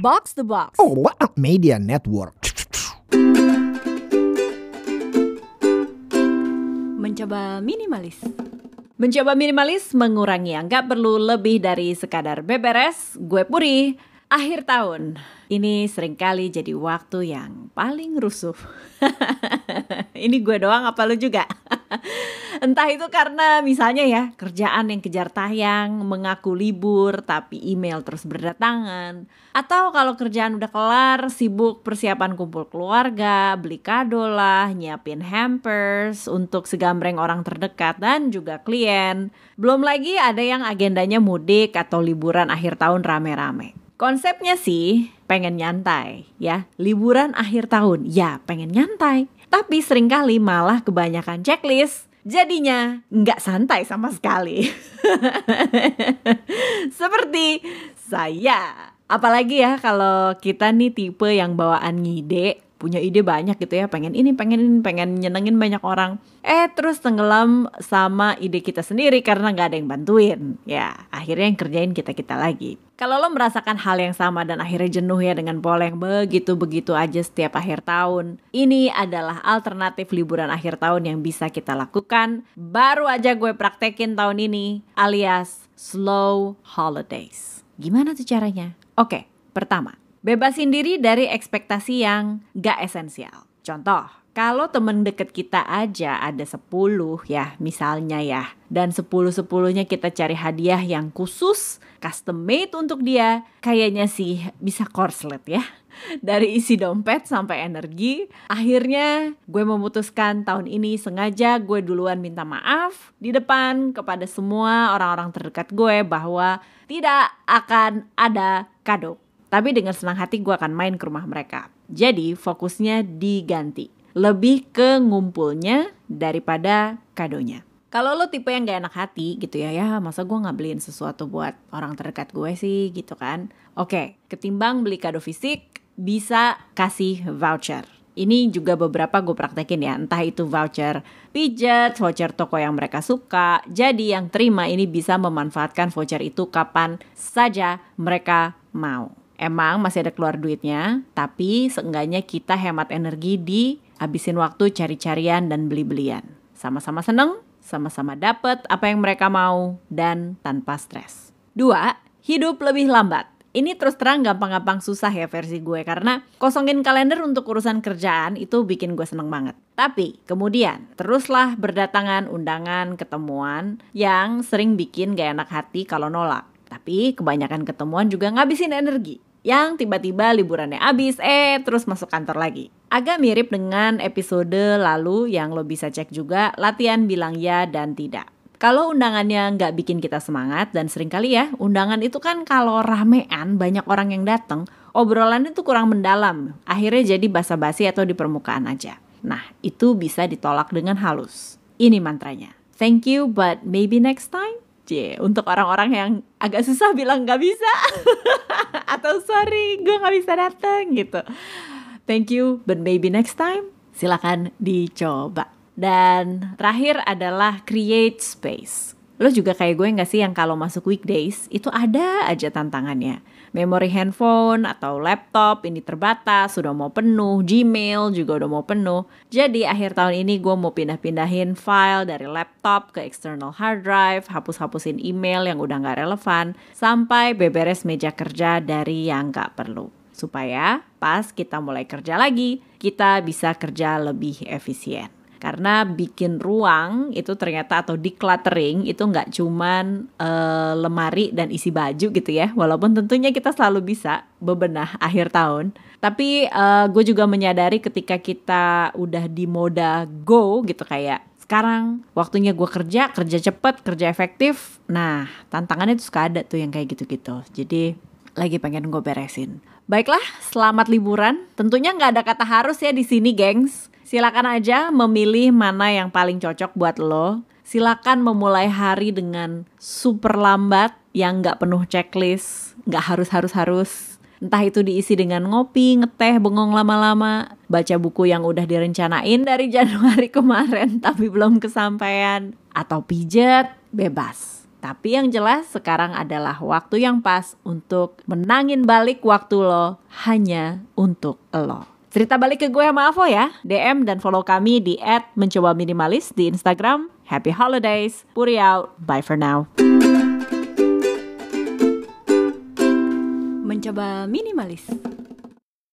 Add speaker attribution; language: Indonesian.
Speaker 1: Box the Box.
Speaker 2: Oh, what a media network.
Speaker 1: Mencoba minimalis. Mencoba minimalis mengurangi yang gak perlu lebih dari sekadar beberes. Gue Puri. Akhir tahun, ini sering kali jadi waktu yang paling rusuh. ini gue doang apa lu juga? Entah itu karena misalnya ya kerjaan yang kejar tayang, mengaku libur tapi email terus berdatangan. Atau kalau kerjaan udah kelar, sibuk persiapan kumpul keluarga, beli kado lah, nyiapin hampers untuk segambreng orang terdekat dan juga klien. Belum lagi ada yang agendanya mudik atau liburan akhir tahun rame-rame. Konsepnya sih pengen nyantai ya, liburan akhir tahun ya pengen nyantai. Tapi sering kali malah kebanyakan checklist jadinya nggak santai sama sekali. Seperti saya. Apalagi ya kalau kita nih tipe yang bawaan ngide punya ide banyak gitu ya pengen ini pengen ini pengen nyenengin banyak orang eh terus tenggelam sama ide kita sendiri karena nggak ada yang bantuin ya akhirnya yang kerjain kita kita lagi kalau lo merasakan hal yang sama dan akhirnya jenuh ya dengan pola yang begitu-begitu aja setiap akhir tahun, ini adalah alternatif liburan akhir tahun yang bisa kita lakukan. Baru aja gue praktekin tahun ini, alias slow holidays. Gimana tuh caranya? Oke, pertama, Bebasin diri dari ekspektasi yang gak esensial. Contoh, kalau temen deket kita aja ada 10 ya misalnya ya. Dan 10-10nya kita cari hadiah yang khusus, custom made untuk dia. Kayaknya sih bisa korslet ya. Dari isi dompet sampai energi, akhirnya gue memutuskan tahun ini sengaja gue duluan minta maaf di depan kepada semua orang-orang terdekat gue bahwa tidak akan ada kado tapi dengan senang hati gue akan main ke rumah mereka. Jadi fokusnya diganti. Lebih ke ngumpulnya daripada kadonya. Kalau lo tipe yang gak enak hati gitu ya, ya masa gue gak beliin sesuatu buat orang terdekat gue sih gitu kan. Oke, ketimbang beli kado fisik, bisa kasih voucher. Ini juga beberapa gue praktekin ya, entah itu voucher pijat, voucher toko yang mereka suka. Jadi yang terima ini bisa memanfaatkan voucher itu kapan saja mereka mau. Emang masih ada keluar duitnya, tapi seenggaknya kita hemat energi di habisin waktu cari-carian dan beli-belian. Sama-sama seneng, sama-sama dapet apa yang mereka mau, dan tanpa stres. Dua, hidup lebih lambat. Ini terus terang gampang-gampang susah ya versi gue karena kosongin kalender untuk urusan kerjaan itu bikin gue seneng banget. Tapi kemudian teruslah berdatangan undangan ketemuan yang sering bikin gak enak hati kalau nolak. Tapi kebanyakan ketemuan juga ngabisin energi yang tiba-tiba liburannya habis, eh terus masuk kantor lagi. Agak mirip dengan episode lalu yang lo bisa cek juga latihan bilang ya dan tidak. Kalau undangannya nggak bikin kita semangat dan sering kali ya undangan itu kan kalau ramean banyak orang yang datang, obrolan itu kurang mendalam. Akhirnya jadi basa-basi atau di permukaan aja. Nah itu bisa ditolak dengan halus. Ini mantranya. Thank you but maybe next time. Cie, untuk orang-orang yang agak susah bilang nggak bisa atau sorry gue nggak bisa datang gitu. Thank you, but maybe next time. Silakan dicoba. Dan terakhir adalah create space. Lo juga kayak gue nggak sih yang kalau masuk weekdays itu ada aja tantangannya memori handphone atau laptop ini terbatas, sudah mau penuh, Gmail juga udah mau penuh. Jadi akhir tahun ini gue mau pindah-pindahin file dari laptop ke external hard drive, hapus-hapusin email yang udah nggak relevan, sampai beberes meja kerja dari yang nggak perlu. Supaya pas kita mulai kerja lagi, kita bisa kerja lebih efisien karena bikin ruang itu ternyata atau decluttering itu nggak cuman uh, lemari dan isi baju gitu ya. Walaupun tentunya kita selalu bisa bebenah akhir tahun. Tapi uh, gue juga menyadari ketika kita udah di moda go gitu kayak sekarang waktunya gue kerja kerja cepet kerja efektif. Nah tantangannya tuh suka ada tuh yang kayak gitu-gitu. Jadi lagi pengen gue beresin. Baiklah selamat liburan. Tentunya nggak ada kata harus ya di sini gengs Silakan aja memilih mana yang paling cocok buat lo. Silakan memulai hari dengan super lambat yang nggak penuh checklist, nggak harus-harus-harus. Entah itu diisi dengan ngopi, ngeteh, bengong lama-lama, baca buku yang udah direncanain dari Januari kemarin tapi belum kesampaian, atau pijat, bebas. Tapi yang jelas sekarang adalah waktu yang pas untuk menangin balik waktu lo hanya untuk lo. Cerita balik ke gue sama Avo ya. DM dan follow kami di @mencoba minimalis di Instagram. Happy holidays. Puri out. Bye for now. Mencoba minimalis.